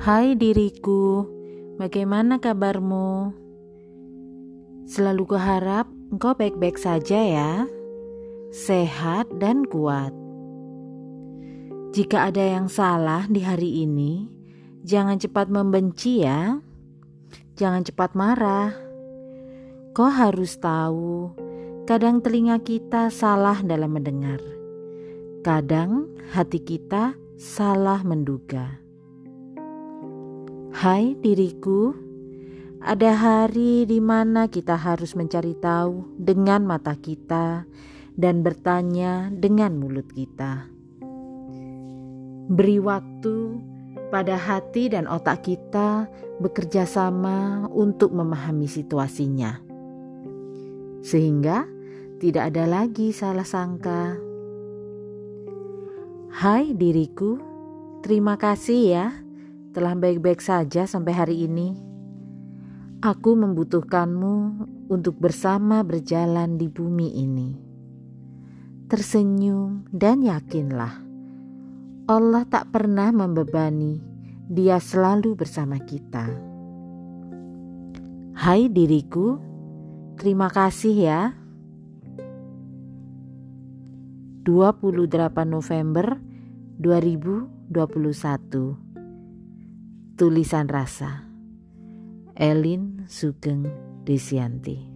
Hai diriku, bagaimana kabarmu? Selalu kuharap engkau baik-baik saja ya, sehat dan kuat. Jika ada yang salah di hari ini, jangan cepat membenci ya. Jangan cepat marah. Kau harus tahu, kadang telinga kita salah dalam mendengar. Kadang hati kita salah menduga. Hai diriku, ada hari di mana kita harus mencari tahu dengan mata kita dan bertanya dengan mulut kita. Beri waktu pada hati dan otak kita bekerja sama untuk memahami situasinya, sehingga tidak ada lagi salah sangka. Hai diriku, terima kasih ya telah baik-baik saja sampai hari ini. Aku membutuhkanmu untuk bersama berjalan di bumi ini. Tersenyum dan yakinlah, Allah tak pernah membebani, Dia selalu bersama kita. Hai diriku, terima kasih ya. 28 November 2021 Tulisan Rasa. Elin Sugeng Desianti